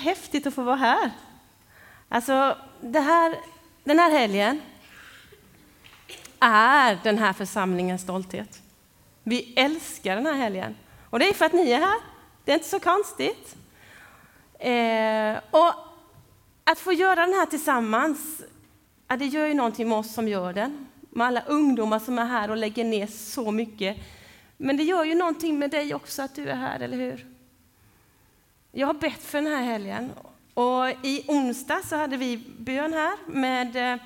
häftigt att få vara här. Alltså, det här, den här helgen är den här församlingens stolthet. Vi älskar den här helgen. Och det är för att ni är här. Det är inte så konstigt. Eh, och att få göra den här tillsammans, ja, det gör ju någonting med oss som gör den. Med alla ungdomar som är här och lägger ner så mycket. Men det gör ju någonting med dig också att du är här, eller hur? Jag har bett för den här helgen. Och I onsdag så hade vi bön här med eh,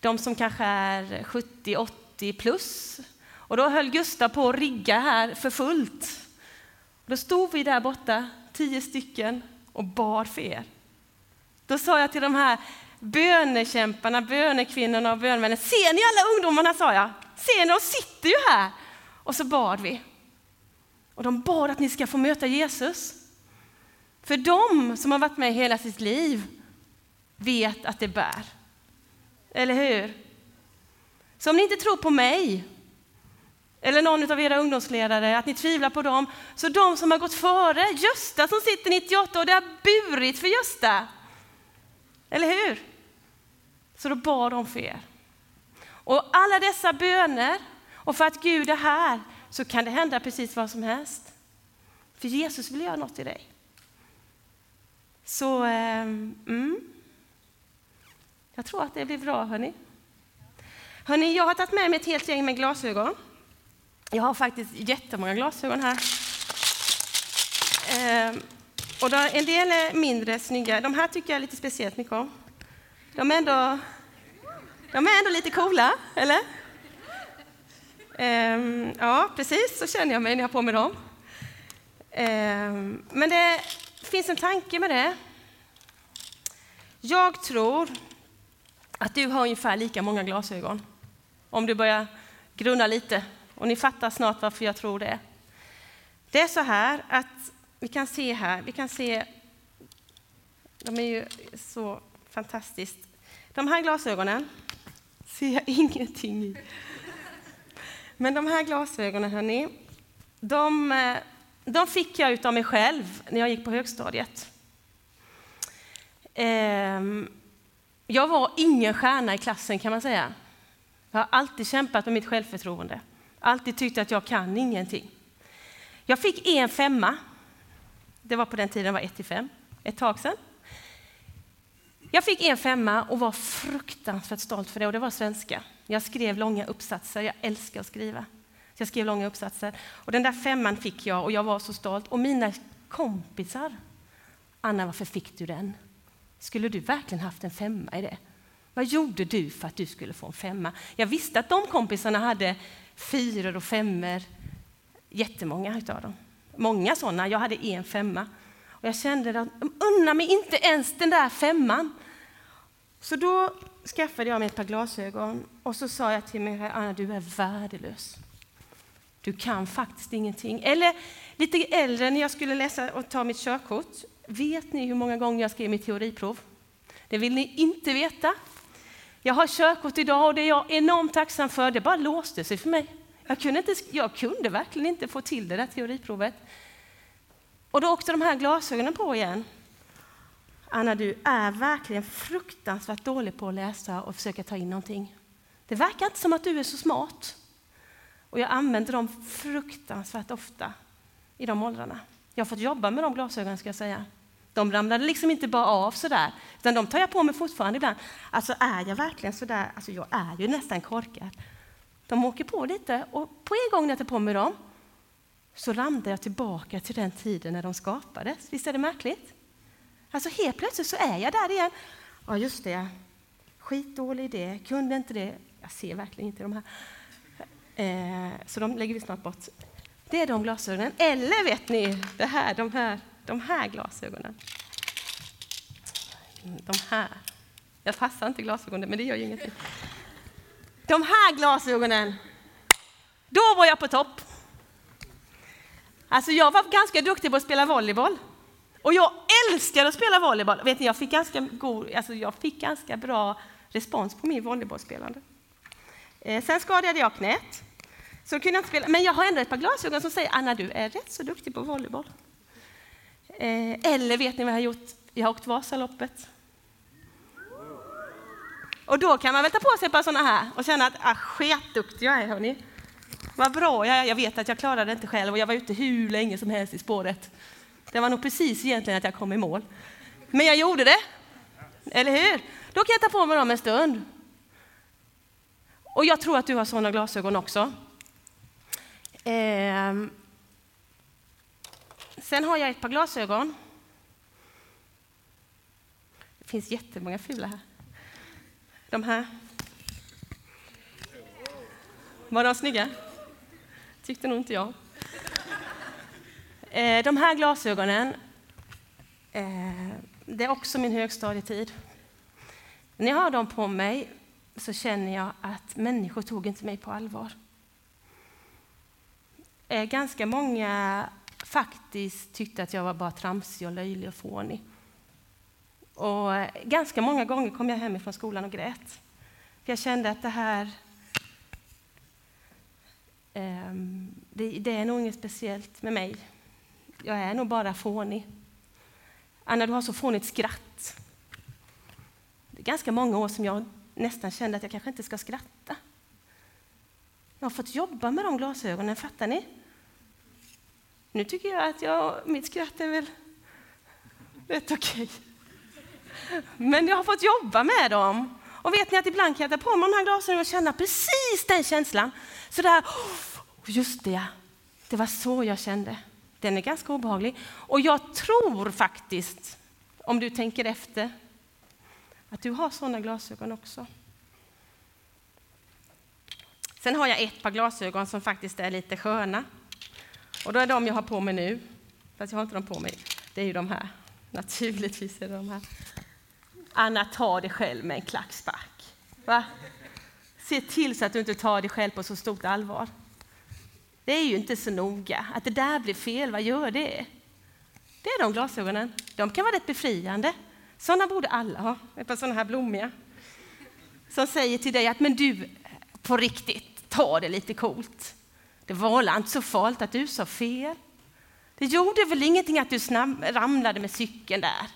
de som kanske är 70-80 plus. Och då höll Gustav på att rigga här för fullt. Då stod vi där borta, tio stycken, och bad för er. Då sa jag till de här bönekämparna, bönekvinnorna och bönmännen, ser ni alla ungdomarna, sa jag. Ser ni, de sitter ju här. Och så bad vi. Och de bad att ni ska få möta Jesus. För de som har varit med hela sitt liv vet att det bär. Eller hur? Så om ni inte tror på mig eller någon av era ungdomsledare, att ni tvivlar på dem, så de som har gått före, Gösta som sitter 98 och det har burit för Gösta. Eller hur? Så då bad de för er. Och alla dessa böner, och för att Gud är här, så kan det hända precis vad som helst. För Jesus vill göra något i dig. Så, eh, mm. Jag tror att det blir bra, hörni. Hörni, jag har tagit med mig ett helt gäng med glasögon. Jag har faktiskt jättemånga glasögon här. Eh, och en del är mindre snygga. De här tycker jag lite speciellt mycket om. De är ändå, de är ändå lite coola, eller? Eh, ja, precis så känner jag mig när jag har på mig dem. Eh, men det det finns en tanke med det. Jag tror att du har ungefär lika många glasögon. Om du börjar grunna lite. Och ni fattar snart varför jag tror det. Det är så här att vi kan se här, vi kan se, de är ju så fantastiskt. De här glasögonen ser jag ingenting i. Men de här glasögonen, hörni, de, eh, de fick jag av mig själv när jag gick på högstadiet. Ehm, jag var ingen stjärna i klassen kan man säga. Jag har alltid kämpat med mitt självförtroende. Alltid tyckt att jag kan ingenting. Jag fick en femma. Det var på den tiden det var 1 till 5, ett tag sedan. Jag fick en femma och var fruktansvärt stolt för det och det var svenska. Jag skrev långa uppsatser, jag älskar att skriva. Så jag skrev långa uppsatser och den där femman fick jag och jag var så stolt. Och mina kompisar, Anna varför fick du den? Skulle du verkligen haft en femma i det? Vad gjorde du för att du skulle få en femma? Jag visste att de kompisarna hade fyror och femmor, jättemånga utav dem. Många sådana, jag hade en femma. Och jag kände att de unnar mig inte ens den där femman. Så då skaffade jag mig ett par glasögon och så sa jag till mig, Anna du är värdelös. Du kan faktiskt ingenting. Eller lite äldre när jag skulle läsa och ta mitt körkort. Vet ni hur många gånger jag skrev mitt teoriprov? Det vill ni inte veta. Jag har körkort idag och det är jag enormt tacksam för. Det bara låste sig för mig. Jag kunde, inte, jag kunde verkligen inte få till det där teoriprovet. Och då åkte de här glasögonen på igen. Anna, du är verkligen fruktansvärt dålig på att läsa och försöka ta in någonting. Det verkar inte som att du är så smart. Och jag använder dem fruktansvärt ofta i de åldrarna. Jag har fått jobba med de glasögonen ska jag säga. De ramlade liksom inte bara av sådär, utan de tar jag på mig fortfarande ibland. Alltså är jag verkligen sådär, alltså jag är ju nästan korkad. De åker på lite och på en gång när jag tar på mig dem så ramlar jag tillbaka till den tiden när de skapades. Visst är det märkligt? Alltså helt plötsligt så är jag där igen. Ja, just det. Skitdålig idé, kunde inte det. Jag ser verkligen inte de här. Eh, så de lägger vi snart bort. Det är de glasögonen. Eller vet ni, det här, de, här, de här glasögonen. De här. Jag passar inte glasögonen, men det gör ju ingenting. De här glasögonen, då var jag på topp. Alltså jag var ganska duktig på att spela volleyboll. Och jag älskar att spela volleyboll. Vet ni, jag, fick ganska god, alltså jag fick ganska bra respons på min volleybollspelande. Eh, sen skadade jag knät. Så kunde jag inte spela. Men jag har ändå ett par glasögon som säger Anna, du är rätt så duktig på volleyboll. Eh, eller vet ni vad jag har gjort Jag har åkt Vasaloppet. Och då kan man väl ta på sig ett par sådana här och känna att ah, sketduktig jag är hörni. Vad bra jag är. Jag vet att jag klarade det inte själv och jag var ute hur länge som helst i spåret. Det var nog precis egentligen att jag kom i mål. Men jag gjorde det. Eller hur? Då kan jag ta på mig dem en stund. Och jag tror att du har sådana glasögon också. Eh, sen har jag ett par glasögon. Det finns jättemånga fula här. De här. Var de snygga? Tyckte nog inte jag. Eh, de här glasögonen, eh, det är också min högstadietid. När jag har dem på mig så känner jag att människor tog inte mig på allvar. Eh, ganska många faktiskt tyckte att jag var bara tramsig och löjlig och fånig. Och ganska många gånger kom jag hem från skolan och grät. För jag kände att det här ehm, det, är nog inget speciellt med mig. Jag är nog bara fånig. Anna, du har så fånigt skratt. Det är ganska många år som jag nästan kände att jag kanske inte ska skratta. Jag har fått jobba med de glasögonen, fattar ni? Nu tycker jag att jag, mitt skratt är väl rätt okej. Men jag har fått jobba med dem. Och vet ni att ibland kan jag ta på mig de här glasögonen och känna precis den känslan. Så där, just det, det var så jag kände. Den är ganska obehaglig. Och jag tror faktiskt, om du tänker efter, att du har sådana glasögon också. Sen har jag ett par glasögon som faktiskt är lite sköna. Och då är de jag har på mig nu, fast jag har inte dem på mig. Det är ju de här. Naturligtvis är det de här. Anna, ta dig själv med en klackspark. Va? Se till så att du inte tar dig själv på så stort allvar. Det är ju inte så noga. Att det där blir fel, vad gör det? Det är de glasögonen. De kan vara rätt befriande. Sådana borde alla ha, ett par sådana här blommiga. Som säger till dig att men du, på riktigt, ta det lite coolt. Det var inte så farligt att du sa fel. Det gjorde väl ingenting att du snabb, ramlade med cykeln där.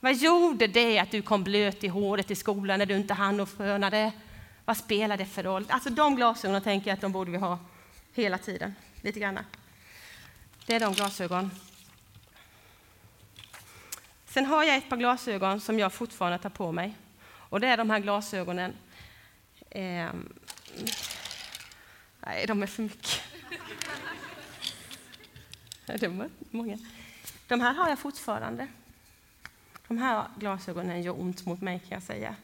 Vad gjorde det att du kom blöt i håret i skolan när du inte hann och fönade? Vad spelar det för roll? Alltså de glasögonen tänker jag att de borde vi ha hela tiden, lite grann. Det är de glasögon. Sen har jag ett par glasögon som jag fortfarande tar på mig. Och det är de här glasögonen. Eh, nej, de är för mycket. de är många. De här har jag fortfarande. De här glasögonen gör ont mot mig kan jag säga.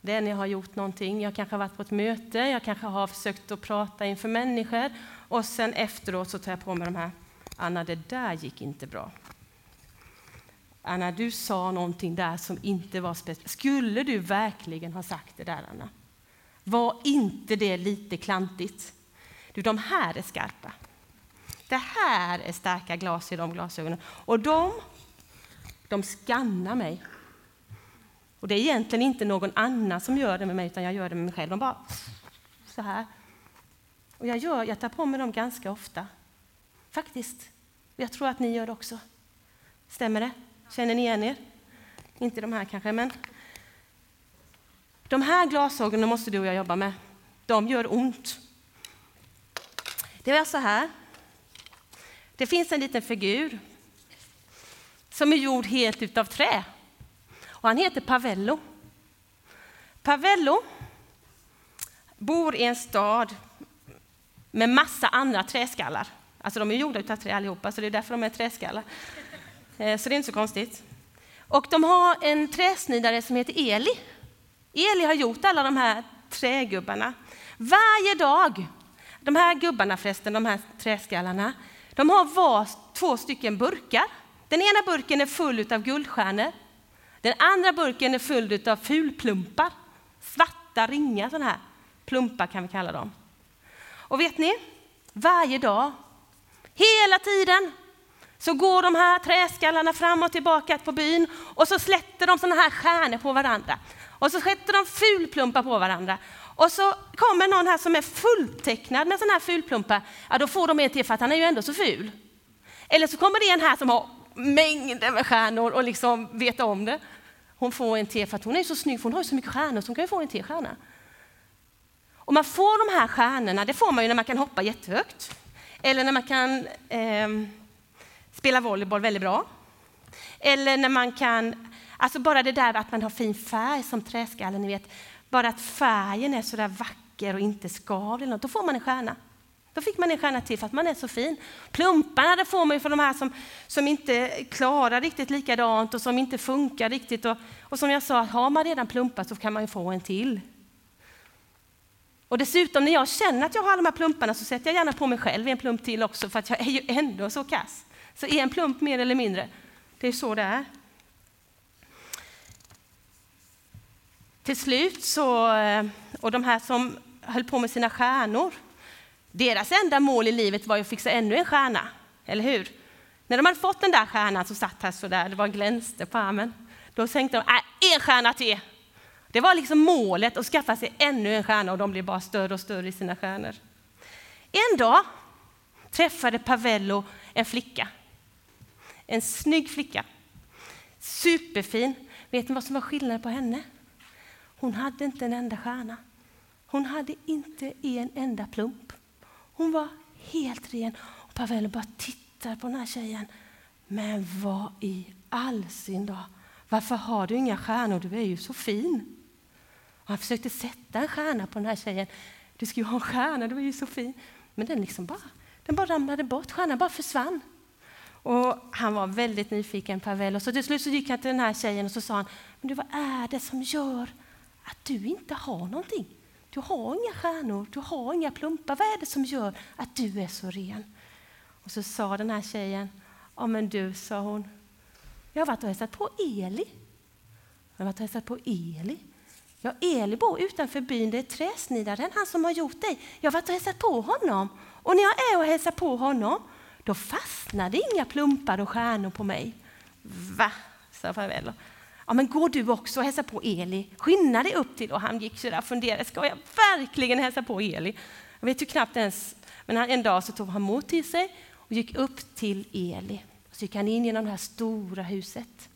Det är när jag har gjort någonting. Jag kanske har varit på ett möte, jag kanske har försökt att prata inför människor och sen efteråt så tar jag på mig de här. Anna, det där gick inte bra. Anna, du sa någonting där som inte var speciellt. Skulle du verkligen ha sagt det där, Anna? Var inte det lite klantigt? Du, de här är skarpa. Det här är starka glas i de glasögonen. Och de de skannar mig. Och det är egentligen inte någon annan som gör det med mig, utan jag gör det med mig själv. De bara så här. Och jag, gör, jag tar på mig dem ganska ofta. Faktiskt. Jag tror att ni gör det också. Stämmer det? Känner ni igen er? Inte de här kanske, men de här glasögonen måste du och jag jobba med. De gör ont. Det är så här. Det finns en liten figur som är gjord helt utav trä. Och han heter Pavello. Pavello bor i en stad med massa andra träskallar. Alltså de är gjorda utav trä allihopa, så det är därför de är träskallar. Eh, så det är inte så konstigt. Och de har en träsnidare som heter Eli. Eli har gjort alla de här trägubbarna. Varje dag, de här gubbarna förresten, de här träskallarna, de har var två stycken burkar den ena burken är full av guldstjärnor. Den andra burken är full av fulplumpar. Svarta ringar, sådana här plumpar kan vi kalla dem. Och vet ni, varje dag, hela tiden, så går de här träskallarna fram och tillbaka på byn och så släpper de sådana här stjärnor på varandra. Och så sätter de fulplumpar på varandra. Och så kommer någon här som är fulltecknad med sådana här fulplumpar. Ja, då får de en till för att han är ju ändå så ful. Eller så kommer det en här som har mängder med stjärnor och liksom vet om det. Hon får en till för att hon är så snygg, för hon har ju så mycket stjärnor så hon kan ju få en till stjärna. Och man får de här stjärnorna, det får man ju när man kan hoppa jättehögt. Eller när man kan eh, spela volleyboll väldigt bra. Eller när man kan, alltså bara det där att man har fin färg som träskalle, ni vet. Bara att färgen är så där vacker och inte skavd eller något, då får man en stjärna. Då fick man en stjärna till för att man är så fin. Plumparna det får man ju för de här som, som inte klarar riktigt likadant och som inte funkar riktigt. Och, och som jag sa, har man redan plumpat så kan man ju få en till. Och dessutom när jag känner att jag har alla de här plumparna så sätter jag gärna på mig själv en plump till också för att jag är ju ändå så kass. Så en plump mer eller mindre, det är så det är. Till slut så, eh, och de här som höll på med sina stjärnor, deras enda mål i livet var ju att fixa ännu en stjärna, eller hur? När de hade fått den där stjärnan som satt här så där, det var glänste på armen. Då tänkte de, äh, en stjärna till! Det var liksom målet att skaffa sig ännu en stjärna och de blev bara större och större i sina stjärnor. En dag träffade Pavello en flicka. En snygg flicka. Superfin. Vet ni vad som var skillnaden på henne? Hon hade inte en enda stjärna. Hon hade inte en enda plump. Hon var helt ren. Och Pavel bara tittar på den här tjejen. Men vad i all sin dag? Varför har du inga stjärnor? Du är ju så fin. Och han försökte sätta en stjärna på den här tjejen. Du ska ju ha en stjärna, du är ju så fin. Men den liksom bara, den bara ramlade bort, stjärnan bara försvann. Och han var väldigt nyfiken, Pavel. Och så till slut så gick han till den här tjejen och så sa han, men du, vad är det som gör att du inte har någonting? Du har inga stjärnor, du har inga plumpar. Vad är det som gör att du är så ren? Och så sa den här tjejen, ja men du, sa hon, jag har varit och hälsat på Eli. Jag har varit och hälsat på Eli. Ja, Eli bor utanför byn, det är träsnidaren, han som har gjort dig. Jag har varit och hälsat på honom. Och när jag är och hälsar på honom, då fastnade inga plumpar och stjärnor på mig. Va? sa farväl. Ja, men går du också och hälsar på Eli? Skynda dig upp till... Och han gick så där och funderade, ska jag verkligen hälsa på Eli? Jag vet ju knappt ens, men en dag så tog han mod till sig och gick upp till Eli. Så gick han in genom det här stora huset.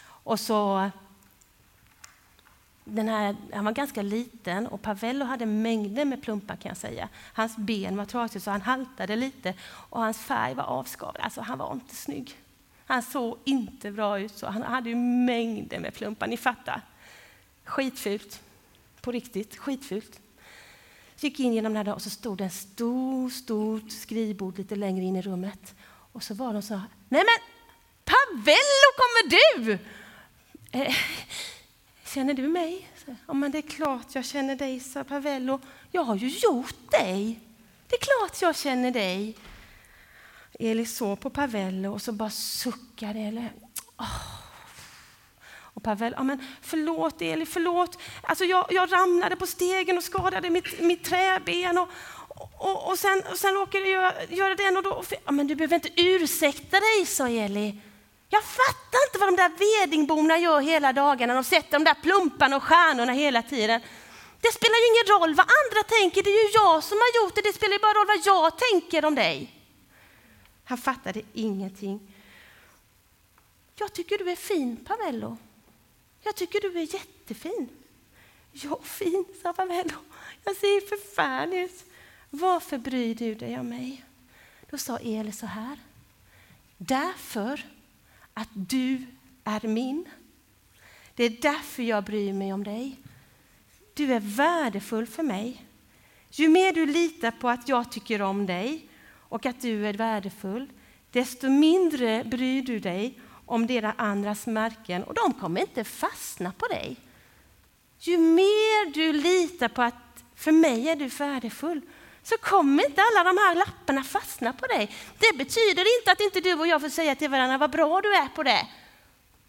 Och så den här, han var ganska liten och Pavello hade mängder med plumpar kan jag säga. Hans ben var trasiga så han haltade lite och hans färg var avskavad. Alltså han var inte snygg. Han såg inte bra ut så. Han hade ju mängder med plumpar, ni fattar. Skitfult. På riktigt, skitfult. Så gick in genom den där och så stod det en stor, stort skrivbord lite längre in i rummet. Och så var de så här... Nej men Pavello kommer du! Eh, Känner du mig? Ja, men det är klart jag känner dig, sa Pavello. Jag har ju gjort dig. Det är klart jag känner dig. Eli såg på Pavello och så bara suckade Eli. oh. Och Pavel, ja men förlåt Eli, förlåt. Alltså jag, jag ramlade på stegen och skadade mitt, mitt träben. Och, och, och, sen, och sen råkade jag göra den och då. Ja, men du behöver inte ursäkta dig, sa Eli. Jag fattar inte vad de där vedingborna gör hela dagarna. De sätter de där plumparna och stjärnorna hela tiden. Det spelar ju ingen roll vad andra tänker, det är ju jag som har gjort det. Det spelar ju bara roll vad jag tänker om dig. Han fattade ingenting. Jag tycker du är fin, Pavello. Jag tycker du är jättefin. Ja, fin, sa Pavello. Jag ser förfärlig ut. Varför bryr du dig om mig? Då sa Eli så här. Därför att du är min. Det är därför jag bryr mig om dig. Du är värdefull för mig. Ju mer du litar på att jag tycker om dig och att du är värdefull, desto mindre bryr du dig om deras andras märken och de kommer inte fastna på dig. Ju mer du litar på att för mig är du värdefull, så kommer inte alla de här lapparna fastna på dig. Det betyder inte att inte du och jag får säga till varandra vad bra du är på det.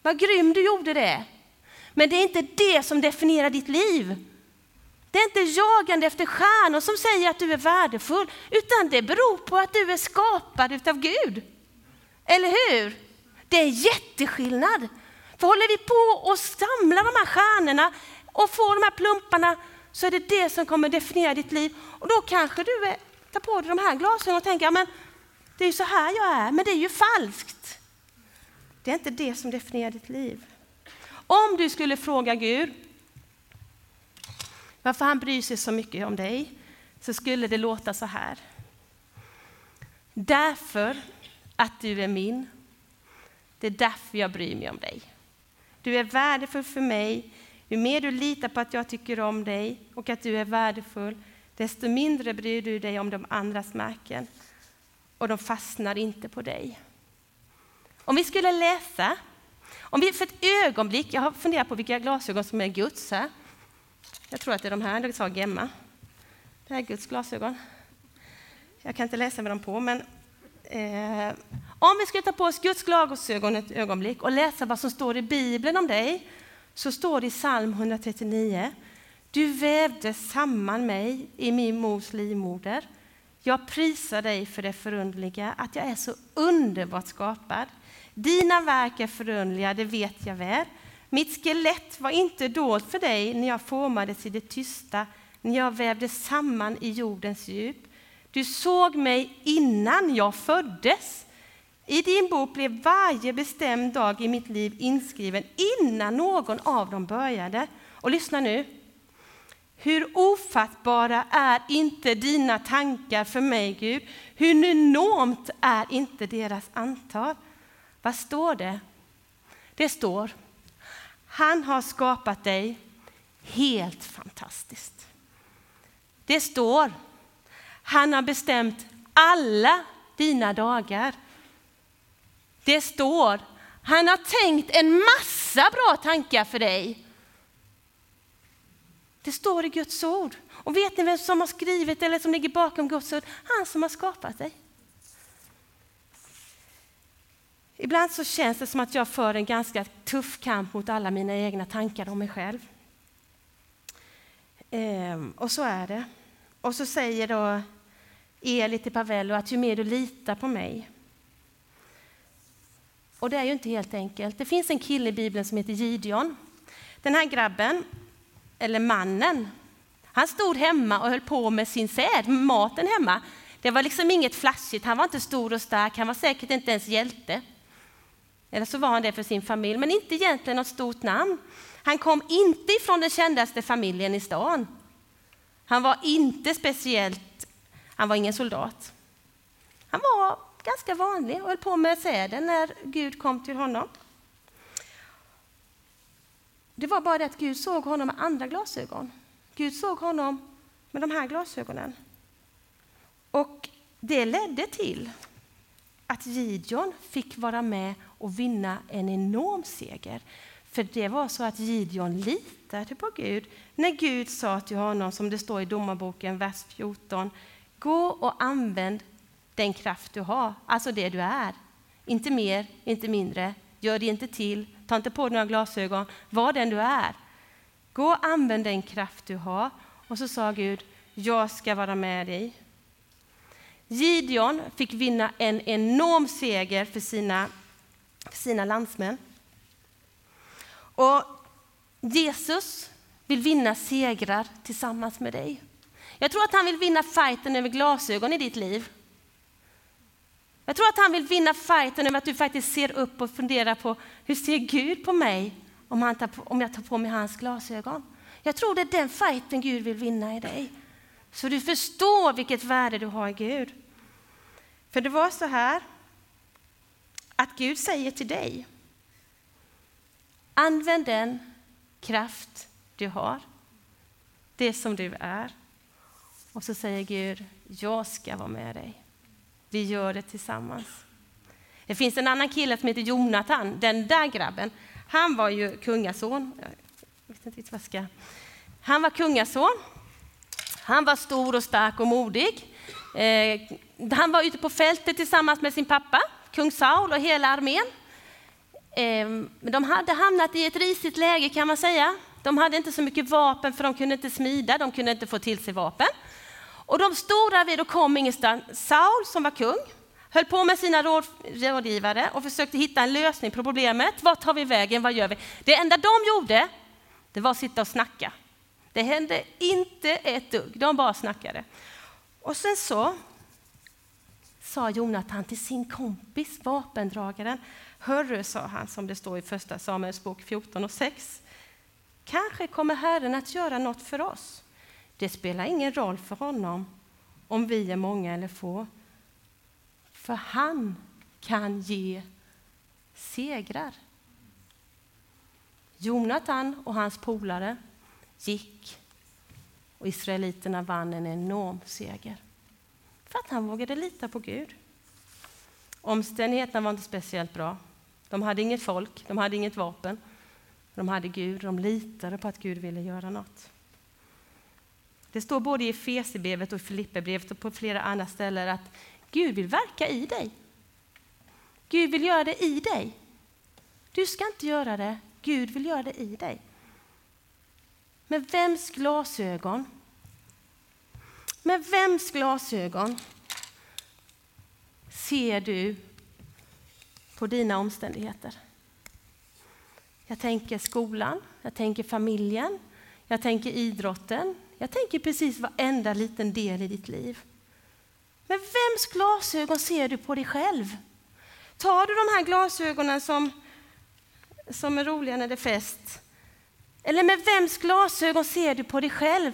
Vad grym du gjorde det. Men det är inte det som definierar ditt liv. Det är inte jagande efter stjärnor som säger att du är värdefull, utan det beror på att du är skapad utav Gud. Eller hur? Det är jätteskillnad. För håller vi på och samlar de här stjärnorna och får de här plumparna så är det det som kommer definiera ditt liv. Och då kanske du är, tar på dig de här glasögonen och tänker, ja, men det är ju så här jag är, men det är ju falskt. Det är inte det som definierar ditt liv. Om du skulle fråga Gud varför han bryr sig så mycket om dig, så skulle det låta så här. Därför att du är min. Det är därför jag bryr mig om dig. Du är värdefull för mig. Ju mer du litar på att jag tycker om dig och att du är värdefull, desto mindre bryr du dig om de andras märken och de fastnar inte på dig. Om vi skulle läsa, om vi för ett ögonblick, jag har funderat på vilka glasögon som är Guds här. Jag tror att det är de här, det sa Gemma. Det här är Guds glasögon. Jag kan inte läsa med dem på, men eh, om vi skulle ta på oss Guds glasögon ett ögonblick och läsa vad som står i Bibeln om dig, så står det i psalm 139. Du vävde samman mig i min mors livmoder. Jag prisar dig för det förundliga, att jag är så underbart skapad. Dina verk är förundliga, det vet jag väl. Mitt skelett var inte dolt för dig när jag formades i det tysta, när jag vävde samman i jordens djup. Du såg mig innan jag föddes. I din bok blev varje bestämd dag i mitt liv inskriven innan någon av dem började. Och lyssna nu. Hur ofattbara är inte dina tankar för mig, Gud? Hur enormt är inte deras antal? Vad står det? Det står, han har skapat dig helt fantastiskt. Det står, han har bestämt alla dina dagar. Det står, han har tänkt en massa bra tankar för dig. Det står i Guds ord. Och vet ni vem som har skrivit eller som ligger bakom Guds ord? Han som har skapat dig. Ibland så känns det som att jag för en ganska tuff kamp mot alla mina egna tankar om mig själv. Ehm, och så är det. Och så säger då Eli till Pavello att ju mer du litar på mig. Och det är ju inte helt enkelt. Det finns en kille i Bibeln som heter Gideon. Den här grabben, eller mannen, han stod hemma och höll på med sin säd, maten hemma. Det var liksom inget flashigt, han var inte stor och stark, han var säkert inte ens hjälte. Eller så var han det för sin familj, men inte egentligen något stort namn. Han kom inte ifrån den kändaste familjen i stan. Han var inte speciellt, han var ingen soldat. Han var ganska vanlig och höll på med säden när Gud kom till honom. Det var bara det att Gud såg honom med andra glasögon. Gud såg honom med de här glasögonen. Och det ledde till att Gideon fick vara med och vinna en enorm seger. För det var så att Gideon litade på Gud när Gud sa till honom, som det står i Domarboken, vers 14, gå och använd den kraft du har, alltså det du är. Inte mer, inte mindre. Gör det inte till, ta inte på dig några glasögon, var den du är. Gå och använd den kraft du har. Och så sa Gud, jag ska vara med dig. Gideon fick vinna en enorm seger för sina, för sina landsmän. Och Jesus vill vinna segrar tillsammans med dig. Jag tror att han vill vinna fighten över glasögon i ditt liv. Jag tror att han vill vinna fighten över att du faktiskt ser upp och funderar på hur ser Gud på mig om, han tar på, om jag tar på mig hans glasögon. Jag tror det är den fighten Gud vill vinna i dig. Så du förstår vilket värde du har i Gud. För det var så här att Gud säger till dig, använd den kraft du har, det som du är. Och så säger Gud, jag ska vara med dig. Vi gör det tillsammans. Det finns en annan kille som heter Jonathan, den där grabben. Han var ju kungason. Jag vet inte vad ska. Han var kungason. Han var stor och stark och modig. Eh, han var ute på fältet tillsammans med sin pappa, kung Saul och hela armén. Eh, de hade hamnat i ett risigt läge kan man säga. De hade inte så mycket vapen för de kunde inte smida, de kunde inte få till sig vapen. Och de stod där vid och kom ingenstans. Saul som var kung höll på med sina rådgivare och försökte hitta en lösning på problemet. Vart tar vi vägen? Vad gör vi? Det enda de gjorde, det var att sitta och snacka. Det hände inte ett dugg, de bara snackade. Och sen så sa Jonatan till sin kompis, vapendragaren. Hörru, sa han, som det står i Första Samuels bok 14 och 6. Kanske kommer Herren att göra något för oss. Det spelar ingen roll för honom om vi är många eller få. För han kan ge segrar. Jonatan och hans polare gick och israeliterna vann en enorm seger. För att han vågade lita på Gud. Omständigheterna var inte speciellt bra. De hade inget folk, de hade inget vapen. De hade Gud, de litade på att Gud ville göra något. Det står både i Efesierbrevet och Filipperbrevet och på flera andra ställen att Gud vill verka i dig. Gud vill göra det i dig. Du ska inte göra det, Gud vill göra det i dig. Med vems glasögon? Med vems glasögon ser du på dina omständigheter? Jag tänker skolan, jag tänker familjen, jag tänker idrotten, jag tänker precis varenda liten del i ditt liv. Men vems glasögon ser du på dig själv? Tar du de här glasögonen som, som är roliga när det är fest? Eller med vems glasögon ser du på dig själv?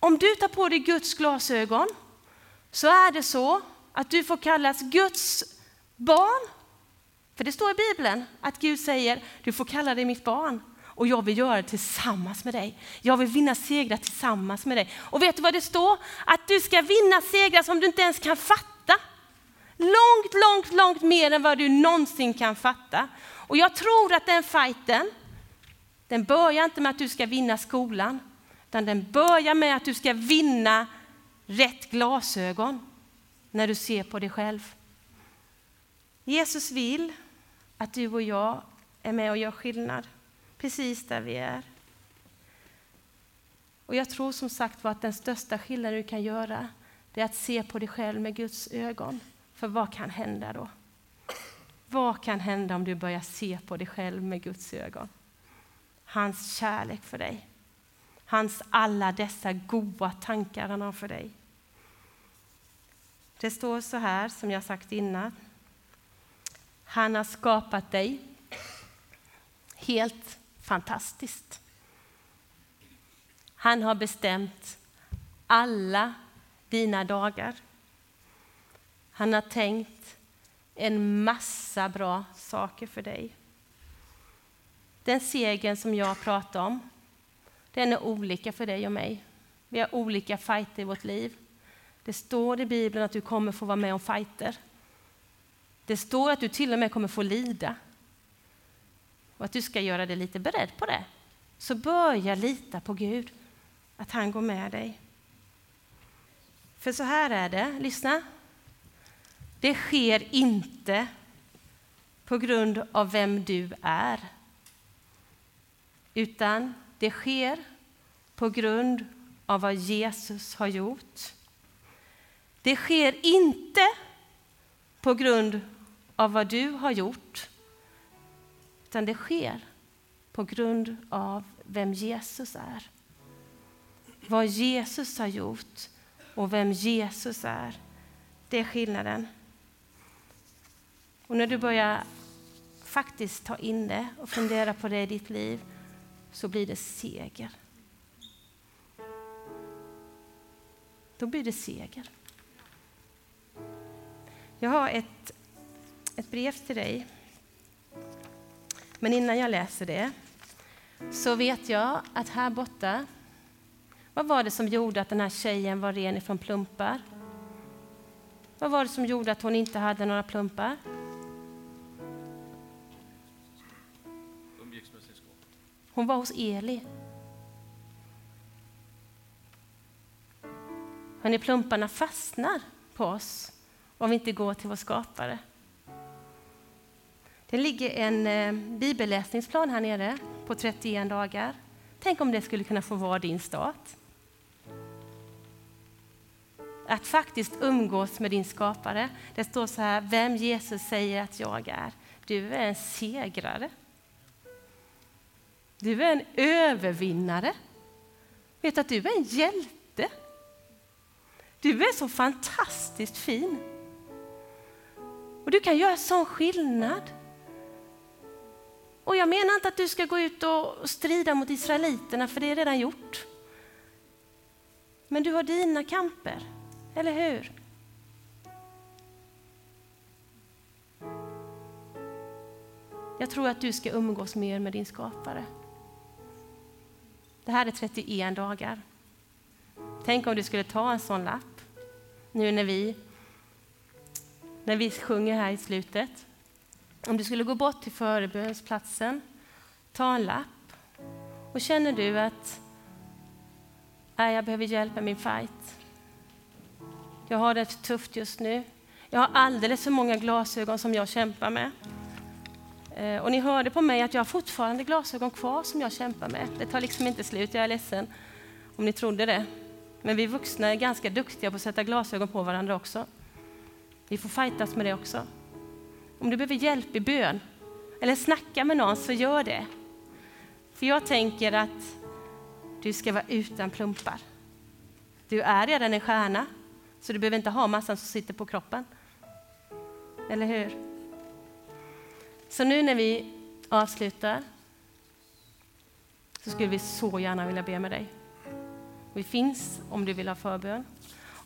Om du tar på dig Guds glasögon så är det så att du får kallas Guds barn. För det står i Bibeln att Gud säger, du får kalla dig mitt barn och jag vill göra det tillsammans med dig. Jag vill vinna segrar tillsammans med dig. Och vet du vad det står? Att du ska vinna segrar som du inte ens kan fatta. Långt, långt, långt mer än vad du någonsin kan fatta. Och jag tror att den fighten, den börjar inte med att du ska vinna skolan, utan den börjar med att du ska vinna rätt glasögon när du ser på dig själv. Jesus vill att du och jag är med och gör skillnad precis där vi är. Och jag tror som sagt var att den största skillnaden du kan göra det är att se på dig själv med Guds ögon. För vad kan hända då? Vad kan hända om du börjar se på dig själv med Guds ögon? Hans kärlek för dig. Hans alla dessa goda tankar han har för dig. Det står så här, som jag sagt innan. Han har skapat dig helt fantastiskt. Han har bestämt alla dina dagar. Han har tänkt en massa bra saker för dig. Den segern som jag pratar om, den är olika för dig och mig. Vi har olika fighter i vårt liv. Det står i Bibeln att du kommer få vara med om fighter. Det står att du till och med kommer få lida och att du ska göra dig lite beredd på det. Så börja lita på Gud, att han går med dig. För så här är det, lyssna. Det sker inte på grund av vem du är, utan det sker på grund av vad Jesus har gjort. Det sker inte på grund av vad du har gjort, utan det sker på grund av vem Jesus är. Vad Jesus har gjort och vem Jesus är. Det är skillnaden. Och när du börjar faktiskt ta in det och fundera på det i ditt liv så blir det seger. Då blir det seger. Jag har ett, ett brev till dig men innan jag läser det så vet jag att här borta, vad var det som gjorde att den här tjejen var ren ifrån plumpar? Vad var det som gjorde att hon inte hade några plumpar? Hon var hos Eli. Hörrni, plumparna fastnar på oss om vi inte går till vår skapare. Det ligger en eh, bibelläsningsplan här nere på 31 dagar. Tänk om det skulle kunna få vara din start. Att faktiskt umgås med din skapare. Det står så här, vem Jesus säger att jag är. Du är en segrare. Du är en övervinnare. Vet att du är en hjälte. Du är så fantastiskt fin. Och du kan göra sån skillnad. Och jag menar inte att du ska gå ut och strida mot israeliterna, för det är redan gjort. Men du har dina kamper, eller hur? Jag tror att du ska umgås mer med din skapare. Det här är 31 dagar. Tänk om du skulle ta en sån lapp nu när vi, när vi sjunger här i slutet. Om du skulle gå bort till förebönsplatsen, ta en lapp och känner du att nej, jag behöver hjälp med min fight. Jag har det tufft just nu. Jag har alldeles för många glasögon som jag kämpar med. Eh, och ni hörde på mig att jag har fortfarande glasögon kvar som jag kämpar med. Det tar liksom inte slut, jag är ledsen om ni trodde det. Men vi vuxna är ganska duktiga på att sätta glasögon på varandra också. Vi får fightas med det också. Om du behöver hjälp i bön eller snacka med någon, så gör det. För jag tänker att du ska vara utan plumpar. Du är redan en stjärna, så du behöver inte ha massan som sitter på kroppen. Eller hur? Så nu när vi avslutar så skulle vi så gärna vilja be med dig. Vi finns om du vill ha förbön.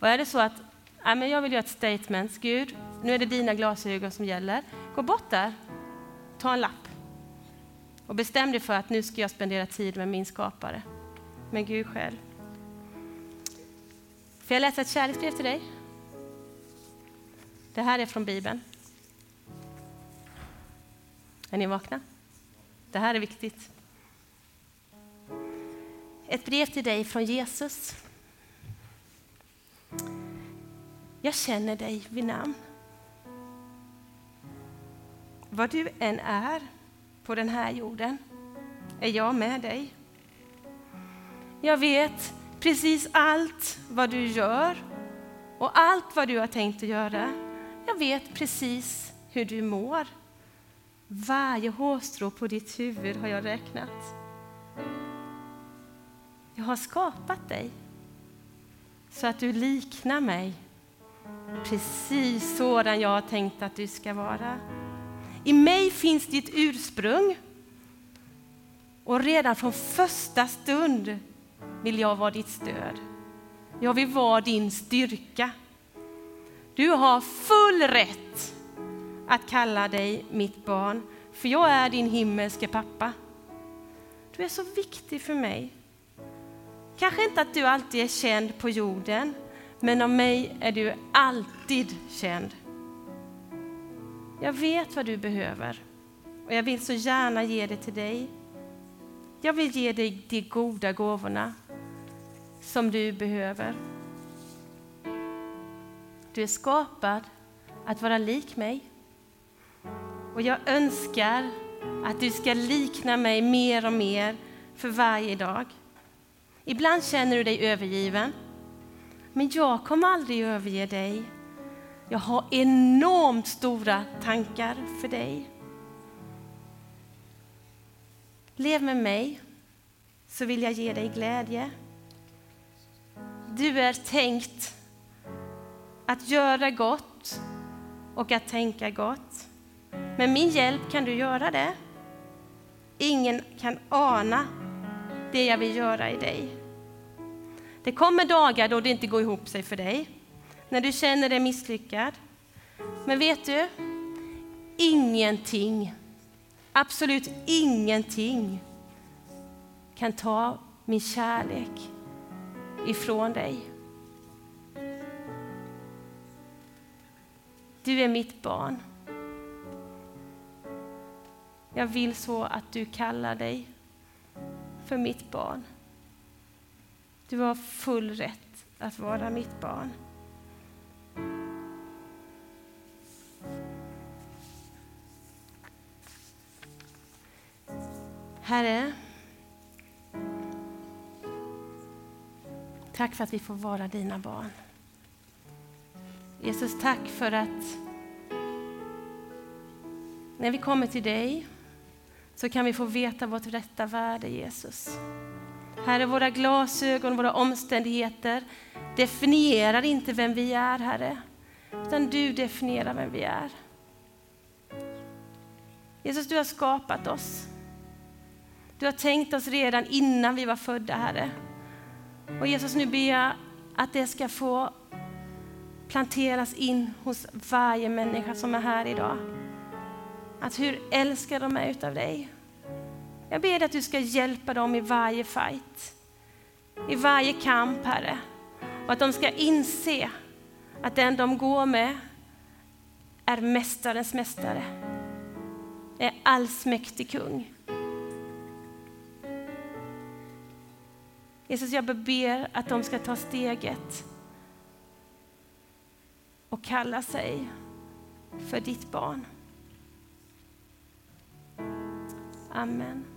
Och är det så att ja, men jag vill göra ett statement, Gud, nu är det dina glasögon som gäller. Gå bort där, ta en lapp och bestäm dig för att nu ska jag spendera tid med min skapare, med Gud själv. Får jag läsa ett kärleksbrev till dig? Det här är från Bibeln. Är ni vakna? Det här är viktigt. Ett brev till dig från Jesus. Jag känner dig vid namn. Vad du än är på den här jorden är jag med dig. Jag vet precis allt vad du gör och allt vad du har tänkt att göra. Jag vet precis hur du mår. Varje hårstrå på ditt huvud har jag räknat. Jag har skapat dig så att du liknar mig precis sådan jag har tänkt att du ska vara. I mig finns ditt ursprung och redan från första stund vill jag vara ditt stöd. Jag vill vara din styrka. Du har full rätt att kalla dig mitt barn, för jag är din himmelske pappa. Du är så viktig för mig. Kanske inte att du alltid är känd på jorden, men av mig är du alltid känd. Jag vet vad du behöver och jag vill så gärna ge det till dig. Jag vill ge dig de goda gåvorna som du behöver. Du är skapad att vara lik mig. Och jag önskar att du ska likna mig mer och mer för varje dag. Ibland känner du dig övergiven. Men jag kommer aldrig överge dig. Jag har enormt stora tankar för dig. Lev med mig, så vill jag ge dig glädje. Du är tänkt att göra gott och att tänka gott. Med min hjälp kan du göra det. Ingen kan ana det jag vill göra i dig. Det kommer dagar då det inte går ihop sig för dig, när du känner dig misslyckad. Men vet du? Ingenting, absolut ingenting kan ta min kärlek ifrån dig. Du är mitt barn. Jag vill så att du kallar dig för mitt barn. Du har full rätt att vara mitt barn. Herre, tack för att vi får vara dina barn. Jesus, tack för att när vi kommer till dig så kan vi få veta vårt rätta värde, Jesus. Herre, våra glasögon, våra omständigheter definierar inte vem vi är, Herre. Utan du definierar vem vi är. Jesus, du har skapat oss. Du har tänkt oss redan innan vi var födda, Herre. Och Jesus, nu ber jag att det ska få planteras in hos varje människa som är här idag. Att hur älskar de är utav dig. Jag ber dig att du ska hjälpa dem i varje fight, i varje kamp, Herre. Och att de ska inse att den de går med är Mästarens mästare, är allsmäktig kung. Jesus, jag ber att de ska ta steget och kalla sig för ditt barn. Amen.